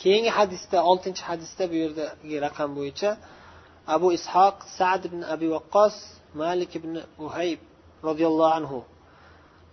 keyingi hadisda oltinchi hadisda bu yerdagi raqam bo'yicha abu ishoq sad ibn abi vaqqos malik ibn uhayb roziyallohu anhu.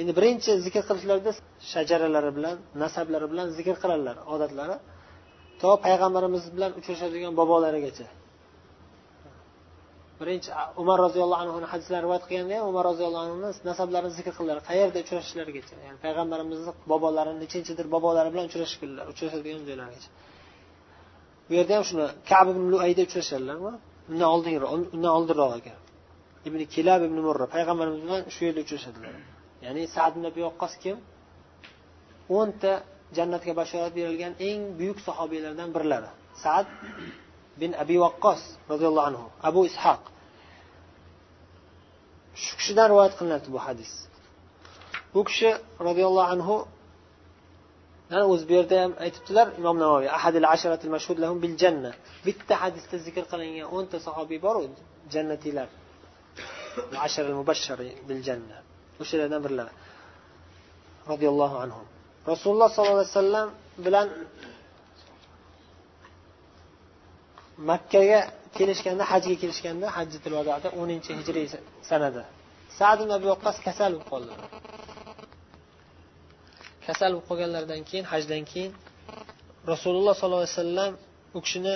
Endi birinchi zikr qilishlarida shajaralari bilan nasablari bilan zikr qiladilar odatlari. To payg'ambarimiz bilan uchrashadigan bobolarigacha. Birinchi umar roziyallohu anhuni hadislari rivoyat qilganda ham umar roziyallohu anhuni nasablarini zikr qildilar qayerda uchrashishlarigacha ya'ni payg'ambarimizni bobolarini nechinchidir bobolari bilan uchrashganlar uchrashadigan joylarigacha bu yerda ham shuni kab ibn luayda uchrashganlarmi undan oldinroq undan oldinroq ekan. Ibn kilab ibn murra payg'ambarimiz bilan shu yerda uchrashadilar. Ya'ni sad ibn abi vaqqos kim? O'nta jannatga bashorat berilgan eng buyuk sahobiylardan birlari. Sad bin abi vaqqos roziyallohu anhu abu ishoq shu kishidan rivoyat qilinadi bu hadis bu kishi roziyallohu anhu o'zi bu yerda ham aytibdilar imom navoiy ahadil asharatil mashhud lahum bil janna bitta hadisda zikr qilingan o'nta sahobiy boru jannatiylar asharal mubashshar bil janna o'shalardan birlari roziyallohu anhu rasululloh sollallohu alayhi vasallam bilan makkaga kelishganda hajga kelishganda hajjitil vadoda o'ninchi hijriy sanada. Sad ibn abi vaqqos kasal bo'lib qoldi. Kasal bo'lib qolganlaridan keyin hajdan keyin rasululloh sollallohu alayhi vasallam u kishini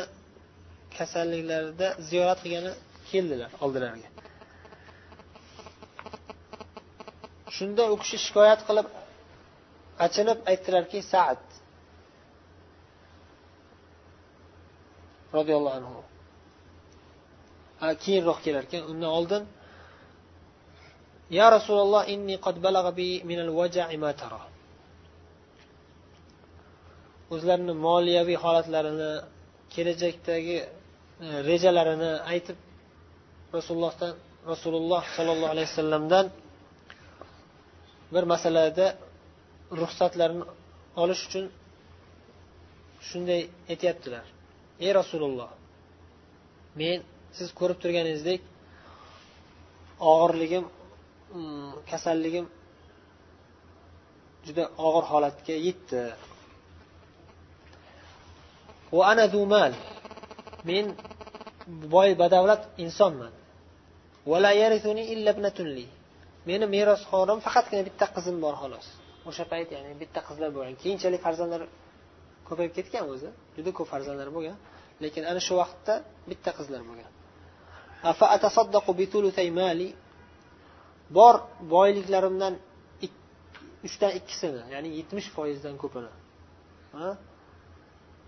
kasalliklarida ziyorat qilgani keldilar oldilariga. Shunda u kishi shikoyat qilib achinib aytdilarki saad roziyallohu anhu. Keyinroq kelar ekan undan oldin ya rasululloh inni qad balagha bi min al waja'i ma tara. O'zlarini moliyaviy holatlarini kelajakdagi e, rejalarini aytib rasulullohdan rasululloh sollallohu alayhi vasallamdan bir masalada ruxsatlarini olish uchun shunday aytyaptilar. Ey rasululloh men siz ko'rib turganingizdek og'irligim mm, kasalligim juda og'ir holatga yetdi. Ana mal. Men boy badavlat insonman. Meni merosxorim faqatgina bitta qizim bor xolos. O'sha payt ya'ni bitta qizlar bo'lgan. Keyinchalik farzandlar ko'payib ketgan o'zi. Juda ko'p farzandlar bo'lgan. Lekin ana shu vaqtda bitta qizlar bo'lgan. Bor boyliklarimdan uchdan ikkisini ya'ni yetmish foizdan ko'pini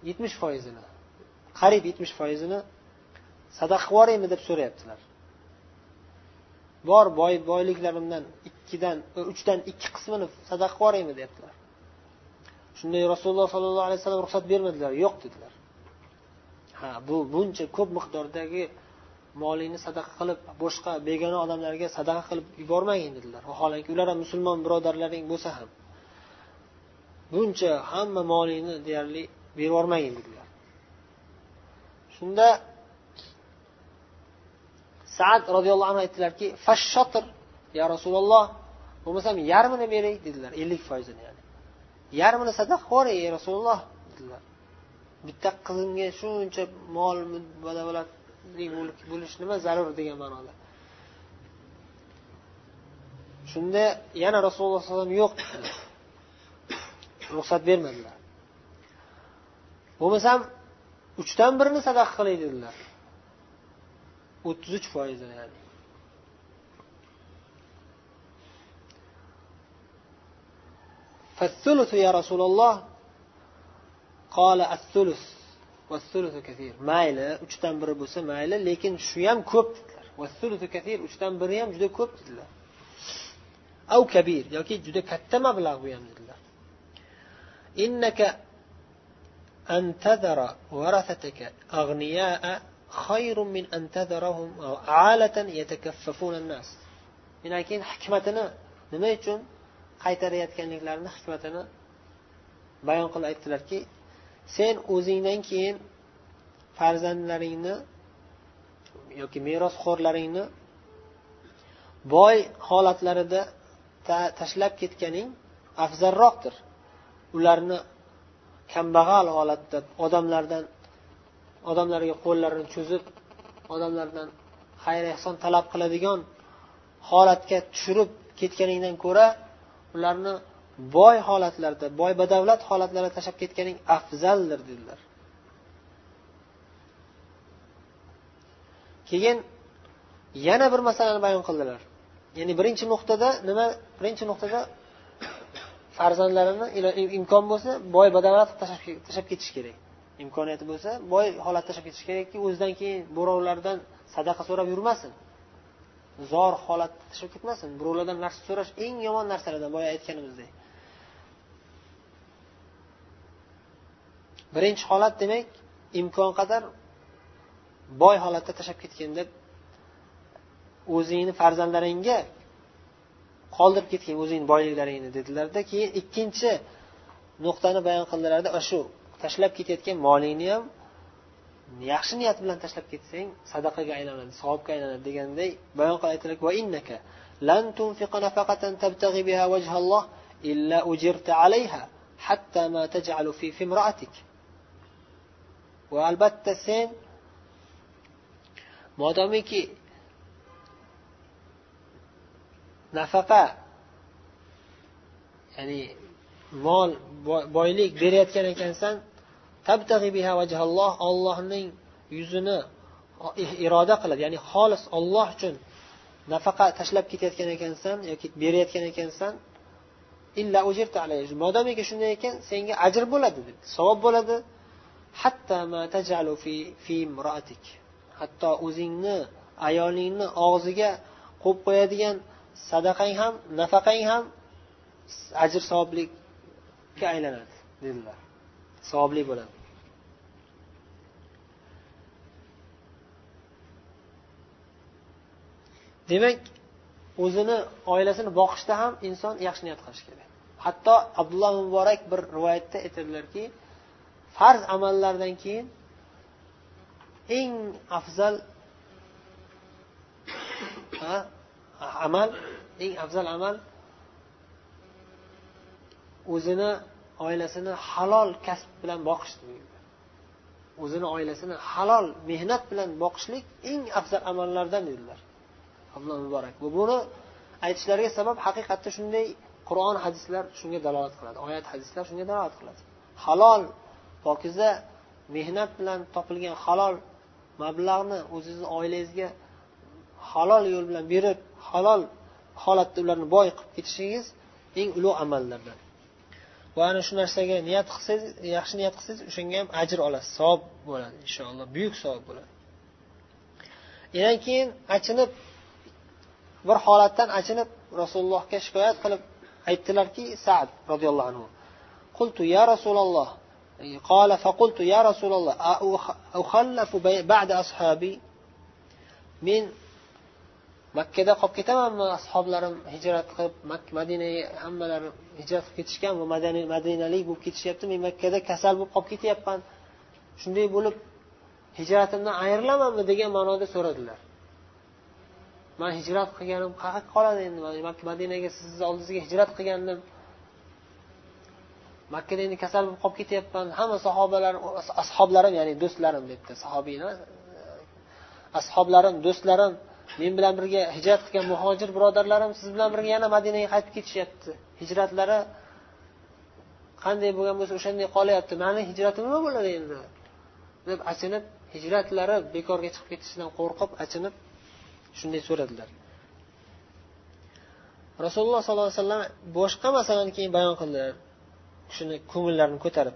yetmish foizini qariyb yetmish foizini sadaqa yuboraymi deb so'rayaptilar. Bor boy boyliklarimdan ikkidan e, uchdan ikki qismini sadaqa yuboraymi deyaptilar shunday rasululloh sollallohu alayhi vasallam ruxsat bermadilar. Yo'q dedilar. Ha bu buncha ko'p miqdordagi molingni sadaqa qilib boshqa begona odamlarga sadaqa qilib yubormagin dedilar. Vaholanki ular ham musulmon birodarlaring bo'lsa ham. Buncha hamma molingni deyarli berib yubormagin dedilar. Shunda saad roziyallohu anhu aytdilarki fashshotir ya rasululloh bo'lmasam yarmini beray dedilar ellik foizini ya'ni. Yarmini sadaqa qilib yuboray ey rasululloh dedilar. Bitta qizimga shuncha mol bo'lish nima zarur degan ma'noda. Shunda yana rasululloh sallallohu alayhi vasallam yo'q ruxsat bermadilar. Bo'lmasam uchdan birini sadaqa qiling dedilar. O'ttiz uch foizini ya'ni. فالثلث يا رسول الله قال الثلث والثلث كثير mayli uchdan biri bo'lsa mayli lekin shu ham ko'p dedilar والثلث كثير uchdan biri ham juda ko'p dedilar أو كبير yoki juda katta mablag' bu ham dedilar إنك أن تذر ورثتك أغنياء خير من أن تذرهم عالة يتكففون الناس demak keyin hikmatini nima uchun qaytarayotganliklarini hikmatini bayon qilib aytdilarki sen o'zingdan keyin farzandlaringni yoki merosxo'rlaringni boy holatlarida tashlab ketganing afzalroqdir. Ularni kambag'al holatda odamlardan odamlarga qo'llarini cho'zib odamlardan xayr ehson talab qiladigan holatga tushirib ketganingdan ko'ra ularni boy holatlarda boy badavlat holatlarda tashlab ketganing afzaldir dedilar. Keyin yana bir masalani bayon qildilar. Ya'ni birinchi nuqtada nima? Birinchi nuqtada farzandlarini imkon bo'lsa boy badavlat tashlab ketish kerak. Imkoniyati bo'lsa boy holatda tashlab ketish kerakki o'zidan keyin birovlardan sadaqa so'rab yurmasin. Zor holatda tashlab ketmasin. Birovlardan narsa so'rash eng yomon narsalardan boya aytganimizdek. Birinchi holat demak imkon qadar boy holatda tashlab ketgin deb o'zingni farzandlaringga qoldirib ketgin o'zingni boyliklaringni dedilarda keyin ikkinchi nuqtani bayon qildilarda shu tashlab ketayotgan molingni ham yaxshi niyat bilan tashlab ketsang sadaqaga aylanadi savobga aylanadi deganday bayon qilib aytiladiki va innaka lan tunfiqa nafaqatan tabtaghi biha vajhalloh illa ujirta alayha hatta ma taj'alu fi fimra'atik va albatta sen modomiki nafaqa ya'ni mol boylik berayotgan ekansan ollohning yuzini iroda qilib ya'ni xolis olloh uchun nafaqa tashlab ketayotgan ekansan yoki berayotgan ekansan illa ujirta modomiki shunday ekan senga ajr bo'ladi savob bo'ladi. Hatto o'zingni ayolingni og'ziga qo'yib qo'yadigan sadaqang ham nafaqang ham ajr savoblikka aylanadi dedilar. Savobli bo'ladi. Demak o'zini oilasini boqishda ham inson yaxshi niyat qilishi kerak. Hatto abdulloh muborak bir rivoyatda aytadilarki farz amallardan keyin eng afzal amal eng afzal amal o'zini oilasini halol kasb bilan boqish o'zini oilasini halol mehnat bilan boqishlik eng afzal amallardan dedilar abdulla muborak. Va buni aytishlariga sabab haqiqatda shunday qur'on hadislar shunga dalolat qiladi oyat hadislar shunga dalolat qiladi. Halol pokiza mehnat bilan topilgan halol mablag'ni o'zingizni oilangizga halol yo'l bilan berib halol holatda ularni boy qilib ketishingiz eng ulug' amallardan. va ana shu narsaga niyat qilsangiz yaxshi niyat qilsangiz o'shanga ham ajr olasiz savob bo'ladi inshaalloh buyuk savob bo'ladi undan keyin achinib bir holatdan achinib rasulullohga shikoyat qilib aytdilarki sad roziyallohu anhu qultu ya rasululloh قال فقلت يا رسول الله أخلف بعد أصحابي men makkada qolib ketamanmi? Ashoblarim hijrat qilib madinaga hammalari hijrat qilib ketishgan va madinalik bo'lib ketishyapti. Men makkada kasal bo'lib qolib ketyapman. Shunday bo'lib hijratimdan ayrilamanmi degan ma'noda so'radilar. Man hijrat qilganim qayerga qoladi endi. Madinaga sizni oldingizga hijrat qilgandim. Makkada endi kasal bo'lib qolib ketyapman. Hamma sahobalar ashoblarim ya'ni do'stlarim debdi. Sahobiylar ashoblarim do'stlarim men bilan birga hijrat qilgan muhojir birodarlarim siz bilan birga yana madinaga qaytib ketishyapti. Hijratlari qanday bo'lgan bo'lsa o'shanday qolyapti. Mani hijratim nima bo'ladi endi? deb achinib hijratlari bekorga chiqib ketishidan qo'rqib achinib shunday so'radilar. Rasululloh sollallohu alayhi vasallam boshqa masalani keyin bayon qildilar kishini ko'ngillarini ko'tarib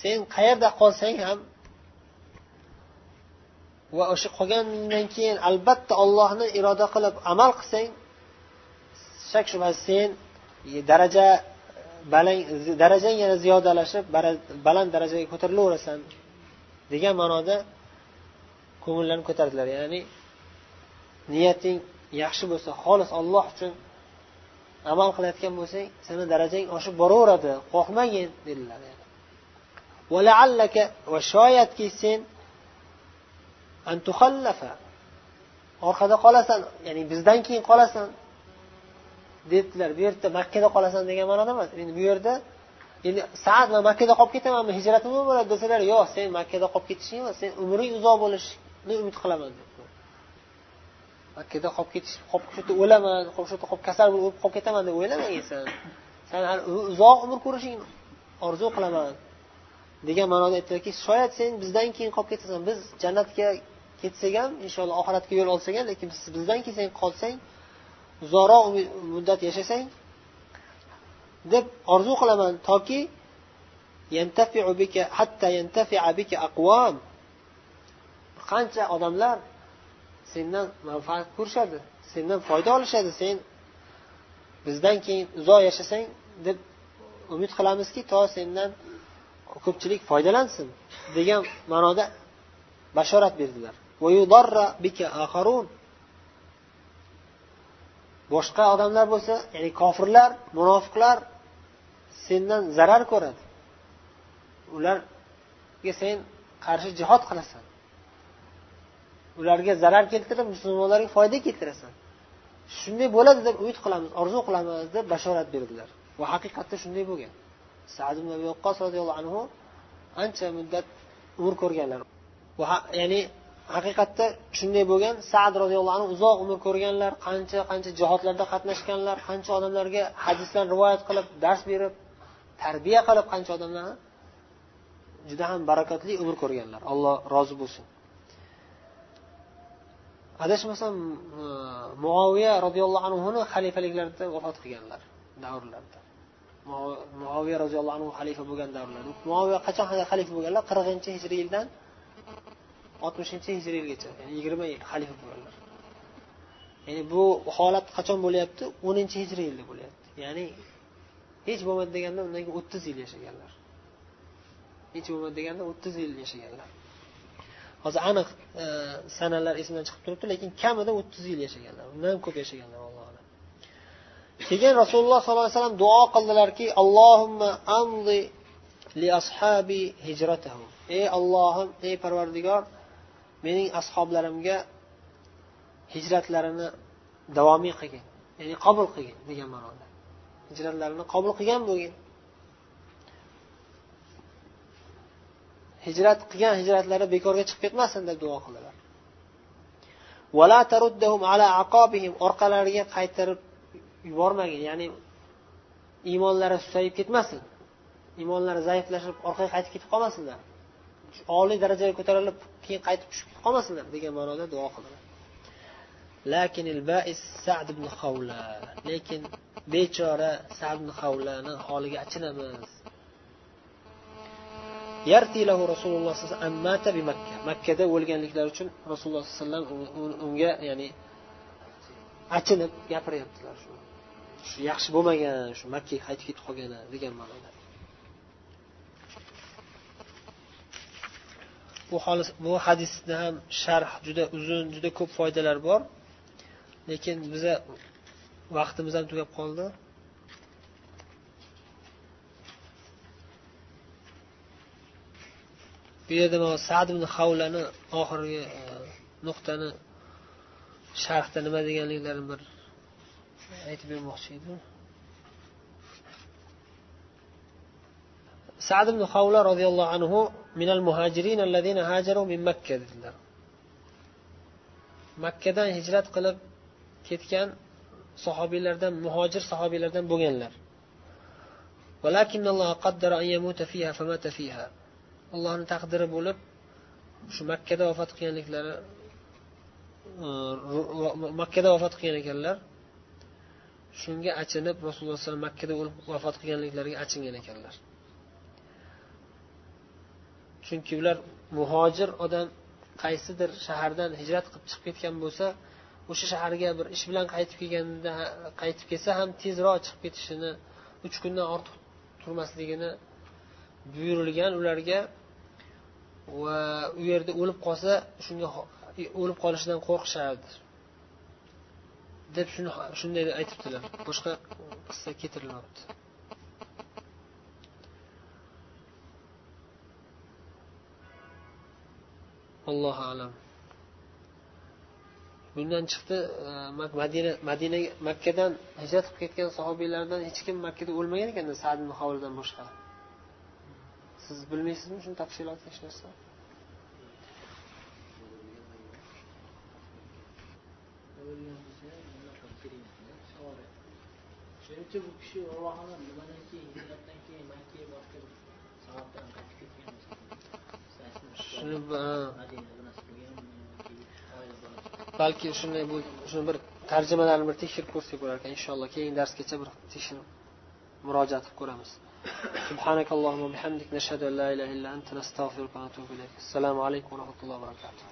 sen qayerda qolsang ham va o'sha qolgandan keyin albatta ollohni iroda qilib amal qilsang shak shubhasiz sen daraja balang darajang yana ziyodalashib baland darajaga ko'tarilaverasan degan ma'noda ko'ngillarni ko'tardilar. Ya'ni niyating yaxshi bo'lsa xolis olloh uchun amal qilayotgan bo'lsang seni darajang oshib boraveradi qo'rqmagin dedilar va shoyatki sen orqada qolasan ya'ni bizdan keyin qolasan debdilar bu yerda makkada qolasan degan ma'noda emas. Endi bu yerda endi saat man makkada qolib ketamanmi hijratim bo'ladi desalar yo'q sen makkada qolib ketishing emas sen umring uzoq bo'lishini umid qilaman makkada qolib ketish qolib shu yerda o'laman shu yerda qolib kasal bo'lib qolib ketaman deb o'ylamang san san hali uzoq umr ko'rishingni orzu qilaman. Degan ma'noda aytdilarki shoyat sen bizdan keyin qolib ketasan. Biz jannatga ketsak ham inshaalloh oxiratga yo'l olsak ham lekin bizdan keyin sen qolsang uzoqroq muddat yashasang deb orzu qilaman. Toki qancha odamlar sendan manfaat ko'rishadi sendan foyda olishadi sen bizdan keyin uzoq yashasang deb umid qilamizki to sendan ko'pchilik foydalansin degan ma'noda bashorat berdilar. Boshqa odamlar bo'lsa ya'ni kofirlar munofiqlar sendan zarar ko'radi. Ularga sen qarshi jihod qilasan. Ularga zarar keltirib musulmonlarga foyda keltirasan. Shunday bo'ladi deb umid qilamiz orzu qilamiz deb bashorat berdilar. Va haqiqatda shunday bo'lgan. Sad ibn vaqqos roziyallohu anhu ancha muddat umr ko'rganlar. Ya'ni haqiqatda shunday bo'lgan sad roziyallohu anhu uzoq umr ko'rganlar qancha qancha jihodlarda qatnashganlar qancha odamlarga hadislarni rivoyat qilib dars berib tarbiya qilib qancha odamlarni juda ham barakotli umr ko'rganlar. Alloh rozi bo'lsin. Adashmasam muoviya e, roziyallohu anhuni xalifaliklarida vafot qilganlar davrlarida muoviya roziyallohu anhu xalifa bo'lgan davrlarda. Muoviya qachon xalifa bo'lganlar? qirqinchi hijriy yildan oltmishinchi hijriy yilgacha ya'ni yigirma yil xalifa bo'lganlar. Ya'ni bu holat qachon bo'lyapti? o'ninchi hijriy yilda bo'lyapti. Ya'ni hech bo'lmadi deganda undan keyin o'ttiz yil yashaganlar. Hech bo'lmadi deganda o'ttiz yil yashaganlar. Hozir aniq e, sanalar esimdan chiqib turibdi lekin kamida o'ttiz yil yashaganlar undan ham ko'p yashaganlar alloh alam. Keyin rasululloh sollallohu alayhi vasallam duo qildilarki allohimma amdi li ashabi hijratahu ey ollohim ey parvardigor mening ashoblarimga hijratlarini davomiy qilgin ya'ni qabul qilgin degan ma'noda. Hijratlarini qabul qilgan bo'lgin. Hijrat qilgan hijratlari bekorga chiqib ketmasin deb duo qildilar. Orqalariga qaytarib yubormagin ya'ni iymonlari susayib ketmasin. Iymonlari zaiflashib orqaga qaytib ketib qolmasinlar. Oliy darajaga ko'tarilib keyin qaytib tushib qolmasinlar degan ma'noda duo qildilar. Lekin bechora sad ibn havlani holiga achinamiz. Rasululloh makkada o'lganliklari uchun rasululloh sallallohu alayhi vasallam unga ya'ni achinib gapiryaptilar shu. Shu yaxshi bo'lmagan shu makkaga qaytib ketib qolgani degan ma'noda. Bu bu hadisda ham sharh juda uzun juda ko'p foydalar bor. Lekin biza vaqtimiz ham tugab qoldi. Bu yerda mana sad ibn havlani oxirgi e, nuqtani sharhda nima deganliklarini bir aytib bermoqchi edim sad ibn havla roziyallohu anhu minal muhajirin allazina hajaru min makka dedilar. Makkadan hijrat qilib ketgan sahobiylardan muhojir sahobiylardan bo'lganlar. Allohni taqdiri bo'lib shu makkada vafot qilganliklari e, makkada vafot qilgan ekanlar shunga achinib rasululloh alayhi vasallam makkada o'lib vafot qilganliklariga achingan ekanlar. Chunki ular muhojir odam qaysidir shahardan hijrat qilib chiqib ketgan bo'lsa o'sha shaharga bir ish bilan qaytib kelganda qaytib kelsa ham tezroq chiqib ketishini uch kundan ortiq turmasligini buyurilgan ularga va u yerda o'lib qolsa shunga o'lib qolishidan qo'rqishardi. Deb shuni shunday aytibdilar. Boshqa qissa keltirilmabdi allohu alam. Bundan chiqdi e, madina madinaga makkadan hijrat qilib ketgan sahobiylardan hech kim makkada o'lmagan ekanda sad hovlidan boshqa. Siz bilmaysizmi shuni tafsilot hech narsa? Shuning bu kishi nimadan keyin hijratdan keyin makkaga boshqa bir sababdan qaytib ketgan shuni balki shunday bu shuni bir tarjimalarni bir tekshirib ko'rsak bo'lar ekan inshaalloh. Keyingi darsgacha bir tekshirib murojaat qilib ko'ramiz سبحانك اللهم وبحمدك نشهد أن لا إله إلا أنت نستغفرك ونتوب إليك السلام عليكم ورحمة الله وبركاته